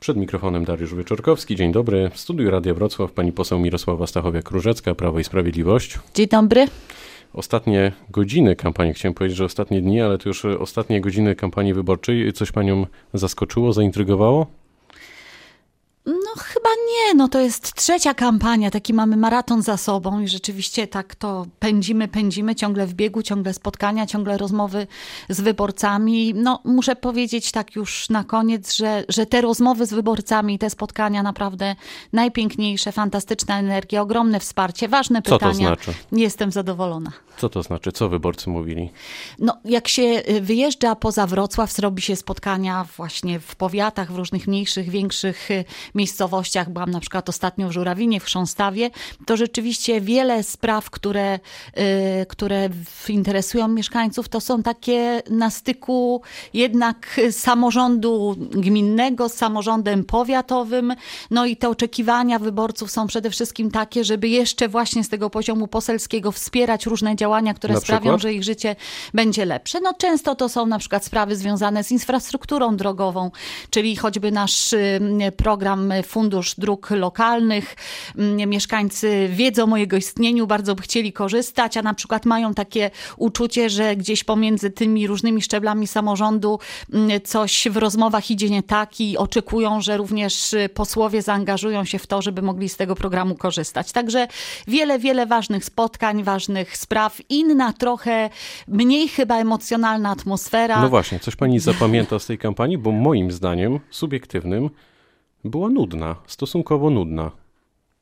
Przed mikrofonem Dariusz Wieczorkowski. Dzień dobry. W studiu Radia Wrocław pani poseł Mirosława Stachowiak-Różecka, Prawo i Sprawiedliwość. Dzień dobry. Ostatnie godziny kampanii, chciałem powiedzieć, że ostatnie dni, ale to już ostatnie godziny kampanii wyborczej. Coś panią zaskoczyło, zaintrygowało? No chyba nie, no to jest trzecia kampania, taki mamy maraton za sobą i rzeczywiście tak to pędzimy, pędzimy, ciągle w biegu, ciągle spotkania, ciągle rozmowy z wyborcami. No muszę powiedzieć tak już na koniec, że, że te rozmowy z wyborcami, te spotkania naprawdę najpiękniejsze, fantastyczna energia, ogromne wsparcie, ważne pytania. Co to znaczy? Jestem zadowolona. Co to znaczy? Co wyborcy mówili? No jak się y, wyjeżdża poza Wrocław, zrobi się spotkania właśnie w powiatach, w różnych mniejszych, większych y, miejscowościach, byłam na przykład ostatnio w Żurawinie, w Chrząstawie, to rzeczywiście wiele spraw, które, y, które interesują mieszkańców, to są takie na styku jednak samorządu gminnego z samorządem powiatowym. No i te oczekiwania wyborców są przede wszystkim takie, żeby jeszcze właśnie z tego poziomu poselskiego wspierać różne działania, które Na sprawią, przykład? że ich życie będzie lepsze. No często to są na przykład sprawy związane z infrastrukturą drogową, czyli choćby nasz y, program Fundusz Dróg Lokalnych. Mm, Mieszkańcy wiedzą o mojego istnieniu, bardzo by chcieli korzystać, a na przykład mają takie uczucie, że gdzieś pomiędzy tymi różnymi szczeblami samorządu mm, coś w rozmowach idzie nie tak i oczekują, że również y, posłowie zaangażują się w to, żeby mogli z tego programu korzystać. Także wiele, wiele ważnych spotkań, ważnych spraw. Inna trochę mniej chyba emocjonalna atmosfera. No właśnie, coś pani zapamięta z tej kampanii? Bo moim zdaniem, subiektywnym, była nudna, stosunkowo nudna.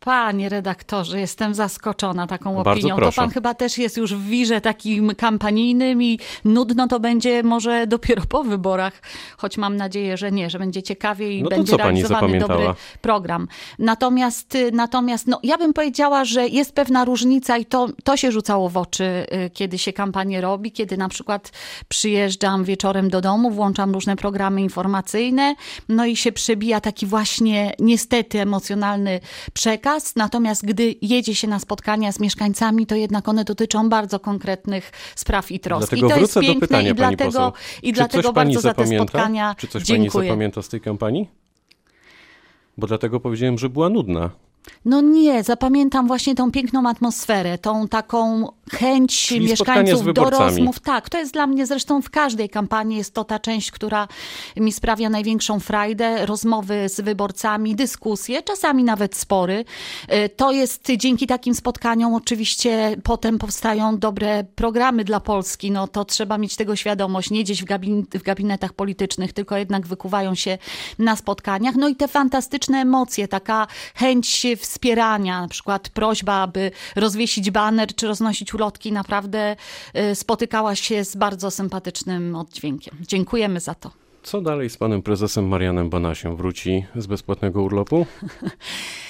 Panie redaktorze, jestem zaskoczona taką Bardzo opinią. proszę. To pan chyba też jest już w wirze takim kampanijnym i nudno to będzie może dopiero po wyborach, choć mam nadzieję, że nie, że będzie ciekawie i No będzie realizowany dobry program. Natomiast, y, natomiast no, ja bym powiedziała, że jest pewna różnica i to, to się rzucało w oczy, y, kiedy się kampanię robi, kiedy na przykład przyjeżdżam wieczorem do domu, włączam różne programy informacyjne, no i się przebija taki właśnie niestety emocjonalny przekaz. Natomiast gdy jedzie się na spotkania z mieszkańcami, to jednak one dotyczą bardzo konkretnych spraw i trosk. Dlatego I to wrócę jest do piękne pytania i pani dlatego, poseł. i dlatego coś pani bardzo za te spotkania Czy coś pani dziękuję. zapamięta z tej kampanii? Bo dlatego powiedziałem, że była nudna. No nie, zapamiętam właśnie tą piękną atmosferę, tą taką chęć Czyli mieszkańców do rozmów. Tak, to jest dla mnie zresztą w każdej kampanii jest to ta część, która mi sprawia największą frajdę. Rozmowy z wyborcami, dyskusje, czasami nawet spory. Y, To jest dzięki takim spotkaniom oczywiście potem powstają dobre programy dla Polski. No to trzeba mieć tego świadomość, nie gdzieś w, gabin w gabinetach politycznych, tylko jednak wykuwają się na spotkaniach. No i te fantastyczne emocje, taka chęć wspierania, na przykład prośba, aby rozwiesić baner czy roznosić ulotki, naprawdę y, spotykała się z bardzo sympatycznym oddźwiękiem. Dziękujemy za to. Co dalej z panem prezesem Marianem Banasiem? Wróci z bezpłatnego urlopu?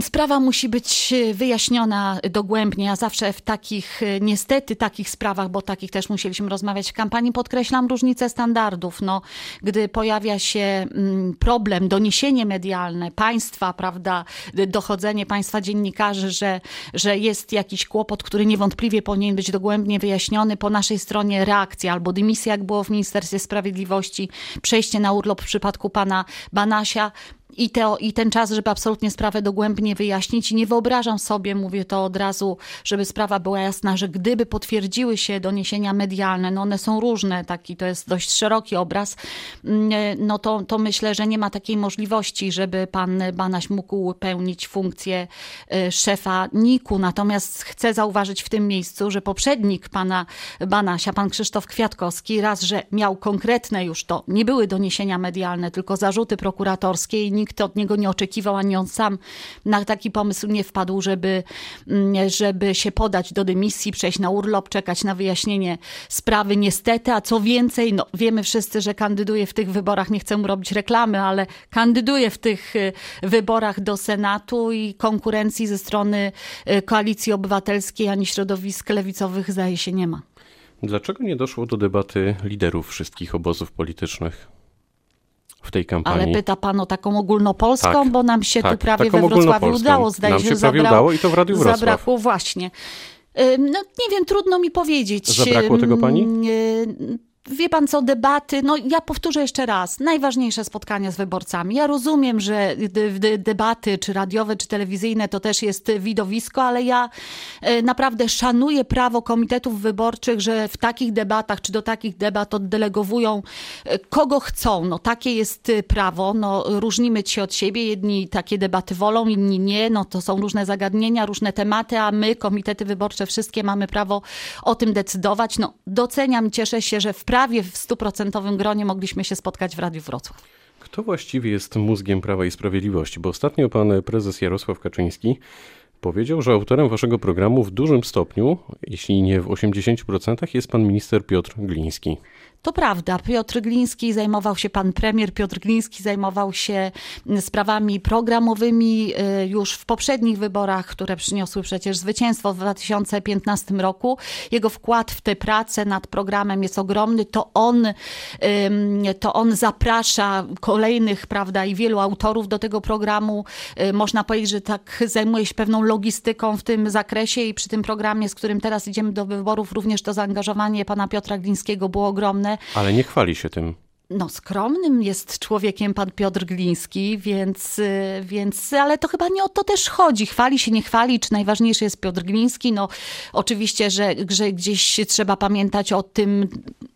Sprawa musi być e, wyjaśniona dogłębnie. Ja zawsze w takich, e, niestety takich sprawach, bo takich też musieliśmy rozmawiać w kampanii, podkreślam różnicę standardów. No, gdy pojawia się mm, problem, doniesienie medialne państwa, prawda, dochodzenie państwa dziennikarzy, że, że jest jakiś kłopot, który niewątpliwie powinien być dogłębnie wyjaśniony, po naszej stronie reakcja albo dymisja, jak było w Ministerstwie Sprawiedliwości, przejście na urlop w przypadku pana Banasia, i, te, I ten czas, żeby absolutnie sprawę dogłębnie wyjaśnić. I nie wyobrażam sobie, mówię to od razu, żeby sprawa była jasna, że gdyby potwierdziły się doniesienia medialne, no one są różne, taki to jest dość szeroki obraz, mm, no to, to myślę, że nie ma takiej możliwości, żeby pan Banaś mógł pełnić funkcję y, szefa NIK-u. Natomiast chcę zauważyć w tym miejscu, że poprzednik pana Banasia, pan Krzysztof Kwiatkowski, raz, że miał konkretne już to, nie były doniesienia medialne, tylko zarzuty prokuratorskie i nikt od niego nie oczekiwał, ani on sam na taki pomysł nie wpadł, żeby, mm, żeby się podać do dymisji, przejść na urlop, czekać na wyjaśnienie sprawy. Niestety, a co więcej, no, wiemy wszyscy, że kandyduje w tych wyborach, nie chcę mu robić reklamy, ale kandyduje w tych y, wyborach do Senatu i konkurencji ze strony y, Koalicji Obywatelskiej ani środowisk lewicowych zdaje się nie ma. Dlaczego nie doszło do debaty liderów wszystkich obozów politycznych w tej kampanii? Ale pyta pan o taką ogólnopolską, Tak, bo nam się tak, tu prawie we Wrocławiu udało, zdaje Nam się, się prawie zabrał- udało i to w Radiu Wrocław. Zabrakło właśnie. No nie wiem, trudno mi powiedzieć. Zabrakło tego pani? Wie pan co, debaty, no ja powtórzę jeszcze raz, najważniejsze spotkania z wyborcami. Ja rozumiem, że de, de, debaty, czy radiowe, czy telewizyjne, to też jest widowisko, ale ja e, naprawdę szanuję prawo komitetów wyborczych, że w takich debatach, czy do takich debat oddelegowują e, kogo chcą. No takie jest e, prawo, no różnimy się od siebie, jedni takie debaty wolą, inni nie, no to są różne zagadnienia, różne tematy, a my, komitety wyborcze, wszystkie mamy prawo o tym decydować. No doceniam cieszę się, że w prawie w stuprocentowym gronie mogliśmy się spotkać w Radiu Wrocław. Kto właściwie jest mózgiem Prawa i Sprawiedliwości? Bo ostatnio pan prezes Jarosław Kaczyński powiedział, że autorem waszego programu w dużym stopniu, jeśli nie w 80%, jest pan minister Piotr Gliński. To prawda, Piotr Gliński zajmował się, pan premier Piotr Gliński zajmował się sprawami programowymi y, już w poprzednich wyborach, które przyniosły przecież zwycięstwo w 2015 roku. Jego wkład w tę pracę nad programem jest ogromny. To on, to on zaprasza kolejnych, prawda, i wielu autorów do tego programu. Y, można powiedzieć, że tak zajmuje się pewną logistyką w tym zakresie i przy tym programie, z którym teraz idziemy do wyborów, również to zaangażowanie pana Piotra Glińskiego było ogromne. Ale nie chwali się tym. No, skromnym jest człowiekiem pan Piotr Gliński, więc, y, więc, ale to chyba nie o to też chodzi. Chwali się, nie chwali, czy najważniejszy jest Piotr Gliński. No, oczywiście, że, że gdzieś trzeba pamiętać o tym,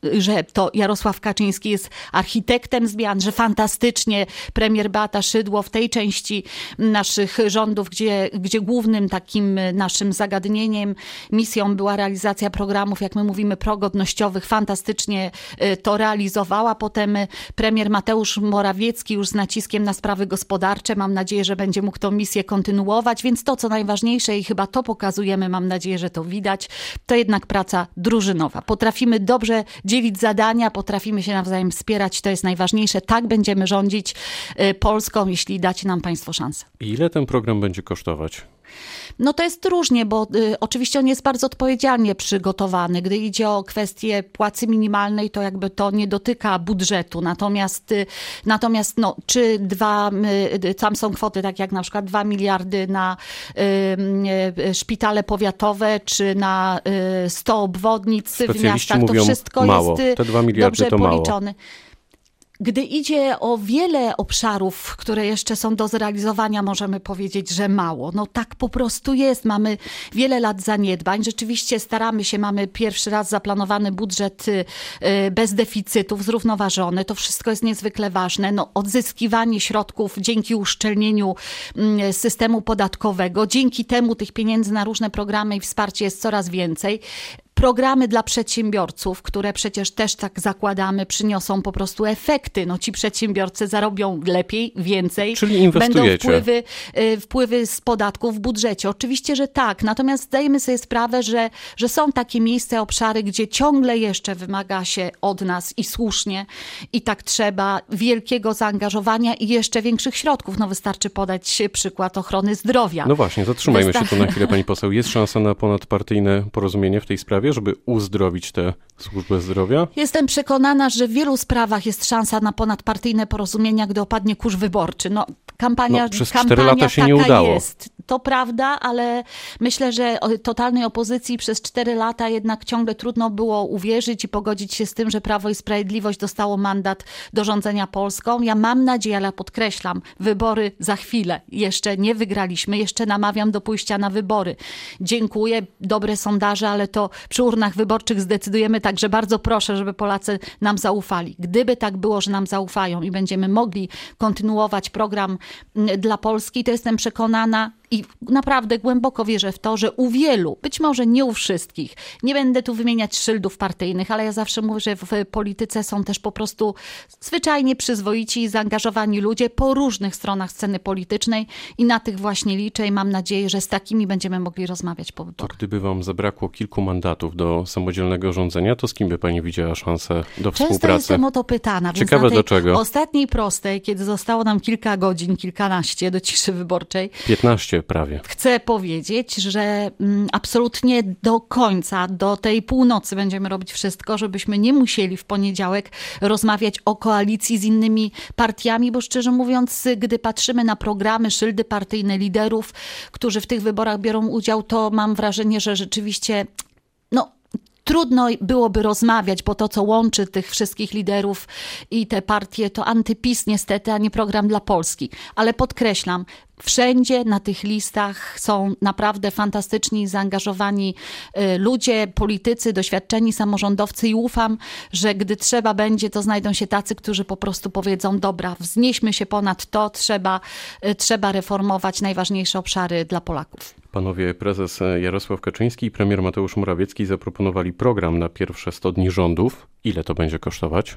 że to Jarosław Kaczyński jest architektem zmian, że fantastycznie premier Beata Szydło w tej części naszych rządów, gdzie, gdzie głównym takim naszym zagadnieniem, misją była realizacja programów, jak my mówimy, progodnościowych, fantastycznie y, to realizowała. Potem premier Mateusz Morawiecki już z naciskiem na sprawy gospodarcze. Mam nadzieję, że będzie mógł tę misję kontynuować, więc to, co najważniejsze i chyba to pokazujemy, mam nadzieję, że to widać, to jednak praca drużynowa. Potrafimy dobrze dzielić zadania, potrafimy się nawzajem wspierać, to jest najważniejsze. Tak będziemy rządzić y, Polską, jeśli dacie nam Państwo szansę. Ile ten program będzie kosztować? No to jest różnie, bo y, oczywiście on jest bardzo odpowiedzialnie przygotowany. Gdy idzie o kwestię płacy minimalnej, to jakby to nie dotyka budżetu. Natomiast, y, natomiast no, czy dwa, y, tam są kwoty, tak jak na przykład dwa miliardy na y, y, szpitale powiatowe, czy na y, 100 obwodnic w miastach, to wszystko mało. jest Te dwa miliardy dobrze to mało. Gdy idzie o wiele obszarów, które jeszcze są do zrealizowania, możemy powiedzieć, że mało. No tak po prostu jest. Mamy wiele lat zaniedbań. Rzeczywiście staramy się, mamy pierwszy raz zaplanowany budżet y, y, bez deficytów, zrównoważony. To wszystko jest niezwykle ważne. No, odzyskiwanie środków dzięki uszczelnieniu mm, systemu podatkowego. Dzięki temu tych pieniędzy na różne programy i wsparcie jest coraz więcej programy dla przedsiębiorców, które przecież też tak zakładamy, przyniosą po prostu efekty. No ci przedsiębiorcy zarobią lepiej, więcej. Czyli inwestujecie. Będą wpływy, y, wpływy z podatków w budżecie. Oczywiście, że tak. Natomiast zdajemy sobie sprawę, że, że są takie miejsca, obszary, gdzie ciągle jeszcze wymaga się od nas i słusznie i tak trzeba wielkiego zaangażowania i jeszcze większych środków. No wystarczy podać przykład ochrony zdrowia. No właśnie, zatrzymajmy się tu na chwilę, pani poseł. Jest szansa na ponadpartyjne porozumienie w tej sprawie, żeby uzdrowić tę służbę zdrowia? Jestem przekonana, że w wielu sprawach jest szansa na ponadpartyjne porozumienia, gdy opadnie kurz wyborczy. No, kampania, No, przez kampania lata się taka nie udało. jest. To prawda, ale myślę, że totalnej opozycji przez cztery lata jednak ciągle trudno było uwierzyć i pogodzić się z tym, że Prawo i Sprawiedliwość dostało mandat do rządzenia Polską. Ja mam nadzieję, ale podkreślam, wybory za chwilę. Jeszcze nie wygraliśmy, jeszcze namawiam do pójścia na wybory. Dziękuję, dobre sondaże, ale to przy urnach wyborczych zdecydujemy, także bardzo proszę, żeby Polacy nam zaufali. Gdyby tak było, że nam zaufają i będziemy mogli kontynuować program dla Polski, to jestem przekonana, i naprawdę głęboko wierzę w to, że u wielu, być może nie u wszystkich, nie będę tu wymieniać szyldów partyjnych, ale ja zawsze mówię, że w polityce są też po prostu zwyczajnie przyzwoici i zaangażowani ludzie po różnych stronach sceny politycznej i na tych właśnie liczę i mam nadzieję, że z takimi będziemy mogli rozmawiać po To wyborach. gdyby wam zabrakło kilku mandatów do samodzielnego rządzenia, to z kim by pani widziała szansę do Często współpracy? jestem o to pytana. Ciekawe dlaczego. Ostatniej prostej, kiedy zostało nam kilka godzin, kilkanaście do ciszy wyborczej, 15 prawie. chcę powiedzieć, że mm, absolutnie do końca, do tej północy będziemy robić wszystko, żebyśmy nie musieli w poniedziałek rozmawiać o koalicji z innymi partiami, bo szczerze mówiąc, gdy patrzymy na programy, szyldy partyjne liderów, którzy w tych wyborach biorą udział, to mam wrażenie, że rzeczywiście trudno byłoby rozmawiać, bo to, co łączy tych wszystkich liderów i te partie, to antypis niestety, a nie program dla Polski. Ale podkreślam, Wszędzie na tych listach są naprawdę fantastyczni, zaangażowani y, ludzie, politycy, doświadczeni samorządowcy i ufam, że gdy trzeba będzie, to znajdą się tacy, którzy po prostu powiedzą: Dobra, wznieśmy się ponad to, trzeba, y, trzeba reformować najważniejsze obszary dla Polaków. Panowie prezes Jarosław Kaczyński i premier Mateusz Morawiecki zaproponowali program na pierwsze 100 dni rządów. Ile to będzie kosztować?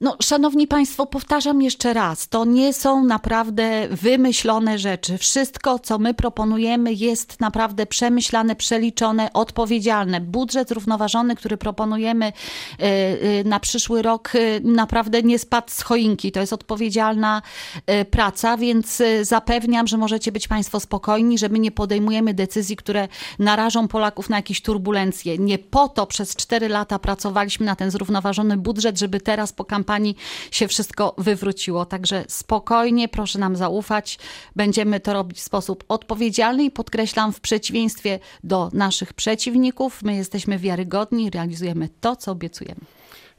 No, szanowni Państwo, powtarzam jeszcze raz, to nie są naprawdę wymyślone rzeczy. Wszystko, co my proponujemy, jest naprawdę przemyślane, przeliczone, odpowiedzialne. Budżet zrównoważony, który proponujemy e, e, na przyszły rok, e, naprawdę nie spadł z choinki. To jest odpowiedzialna praca, więc zapewniam, że możecie być Państwo spokojni, że my nie podejmujemy decyzji, które narażą Polaków na jakieś turbulencje. Nie po to przez cztery lata pracowaliśmy na ten zrównoważony budżet, żeby teraz po kampanii kampanii się wszystko wywróciło. Także spokojnie, proszę nam zaufać. Będziemy to robić w sposób odpowiedzialny i podkreślam, w przeciwieństwie do naszych przeciwników, my jesteśmy wiarygodni, realizujemy to, co obiecujemy.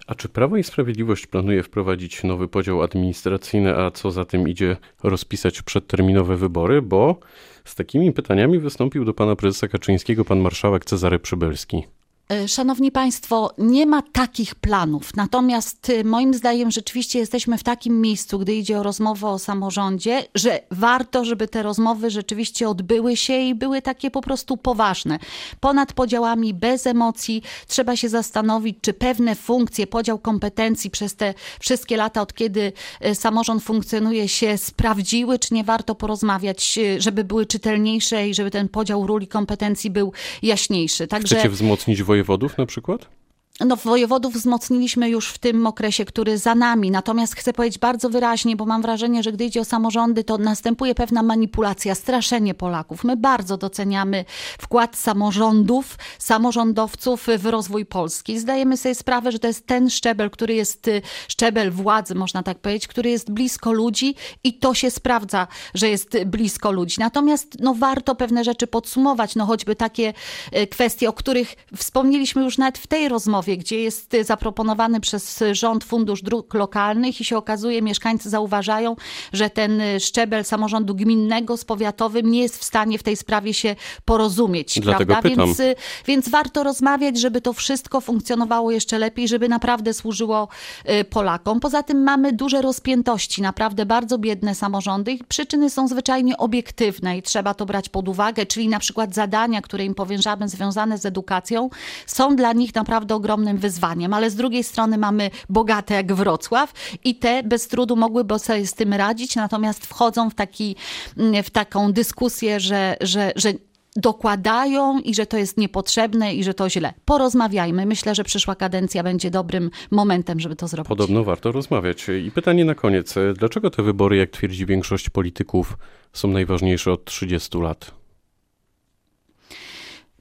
A czy Prawo i Sprawiedliwość planuje wprowadzić nowy podział administracyjny, a co za tym idzie rozpisać przedterminowe wybory? Bo z takimi pytaniami wystąpił do pana prezesa Kaczyńskiego pan marszałek Cezary Przybylski. E, szanowni Państwo, nie ma takich planów. Natomiast e, moim zdaniem rzeczywiście jesteśmy w takim miejscu, gdy idzie o rozmowę o samorządzie, że warto, żeby te rozmowy rzeczywiście odbyły się i były takie po prostu poważne. Ponad podziałami, bez emocji. Trzeba się zastanowić, czy pewne funkcje, podział kompetencji przez te wszystkie lata, od kiedy e, samorząd funkcjonuje, się sprawdziły, czy nie warto porozmawiać, żeby były czytelniejsze i żeby ten podział ról i kompetencji był jaśniejszy. Także Chcecie wzmocnić województwo wojewodów na przykład? No, wojewodów wzmocniliśmy już w tym okresie, który za nami. Natomiast chcę powiedzieć bardzo wyraźnie, bo mam wrażenie, że gdy idzie o samorządy, to następuje pewna manipulacja, straszenie Polaków. My bardzo doceniamy wkład samorządów, samorządowców w rozwój Polski. Zdajemy sobie sprawę, że to jest ten szczebel, który jest y, szczebel władzy, można tak powiedzieć, który jest blisko ludzi i to się sprawdza, że jest blisko ludzi. Natomiast no, warto pewne rzeczy podsumować, no choćby takie y, kwestie, o których wspomnieliśmy już nawet w tej rozmowie gdzie jest zaproponowany przez rząd Fundusz Dróg Lokalnych i się okazuje, mieszkańcy zauważają, że ten szczebel samorządu gminnego z powiatowym nie jest w stanie w tej sprawie się porozumieć. Dlatego prawda? Pytam. Więc, więc warto rozmawiać, żeby to wszystko funkcjonowało jeszcze lepiej, żeby naprawdę służyło y, Polakom. Poza tym mamy duże rozpiętości, naprawdę bardzo biedne samorządy. Ich przyczyny są zwyczajnie obiektywne i trzeba to brać pod uwagę, czyli na przykład zadania, które im powierzamy związane z edukacją, są dla nich naprawdę ogromne ogromnym wyzwaniem, ale z drugiej strony mamy bogate jak Wrocław i te bez trudu mogłyby sobie z tym radzić, natomiast wchodzą w, taki, mm, w taką dyskusję, że, że, że dokładają i że to jest niepotrzebne i że to źle. Porozmawiajmy. Myślę, że przyszła kadencja będzie dobrym momentem, żeby to zrobić. Podobno warto rozmawiać. I pytanie na koniec. Dlaczego te wybory, jak twierdzi większość polityków, są najważniejsze od 30 lat?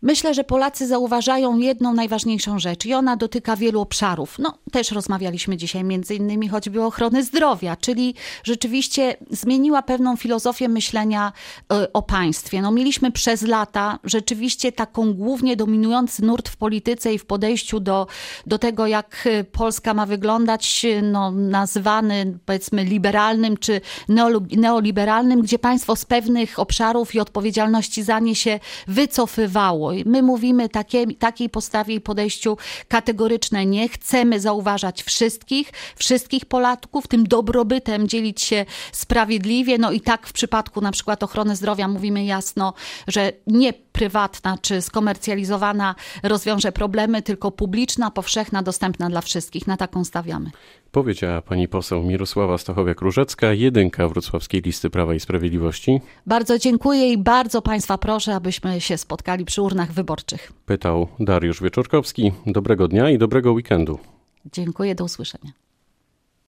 Myślę, że Polacy zauważają jedną najważniejszą rzecz i ona dotyka wielu obszarów. No, też rozmawialiśmy dzisiaj między innymi choćby o ochrony zdrowia, czyli rzeczywiście zmieniła pewną filozofię myślenia y, o państwie. No, mieliśmy przez lata rzeczywiście taką głównie dominujący nurt w polityce i w podejściu do, do tego, jak y, Polska ma wyglądać, no, nazywany powiedzmy liberalnym czy neoliberalnym, gdzie państwo z pewnych obszarów i odpowiedzialności za nie się wycofywało. My mówimy takie, takiej postawie i podejściu kategoryczne nie. Chcemy zauważać wszystkich, wszystkich Polaków, tym dobrobytem dzielić się sprawiedliwie. No i tak w przypadku na przykład ochrony zdrowia mówimy jasno, że nie prywatna czy skomercjalizowana rozwiąże problemy, tylko publiczna, powszechna, dostępna dla wszystkich. Na taką stawiamy. Powiedziała pani poseł Mirosława Stachowiak-Różecka, jedynka wrocławskiej listy Prawa i Sprawiedliwości. Bardzo dziękuję i bardzo państwa proszę, abyśmy się spotkali przy urnach wyborczych. Pytał Dariusz Wieczorkowski. Dobrego dnia i dobrego weekendu. Dziękuję, do usłyszenia.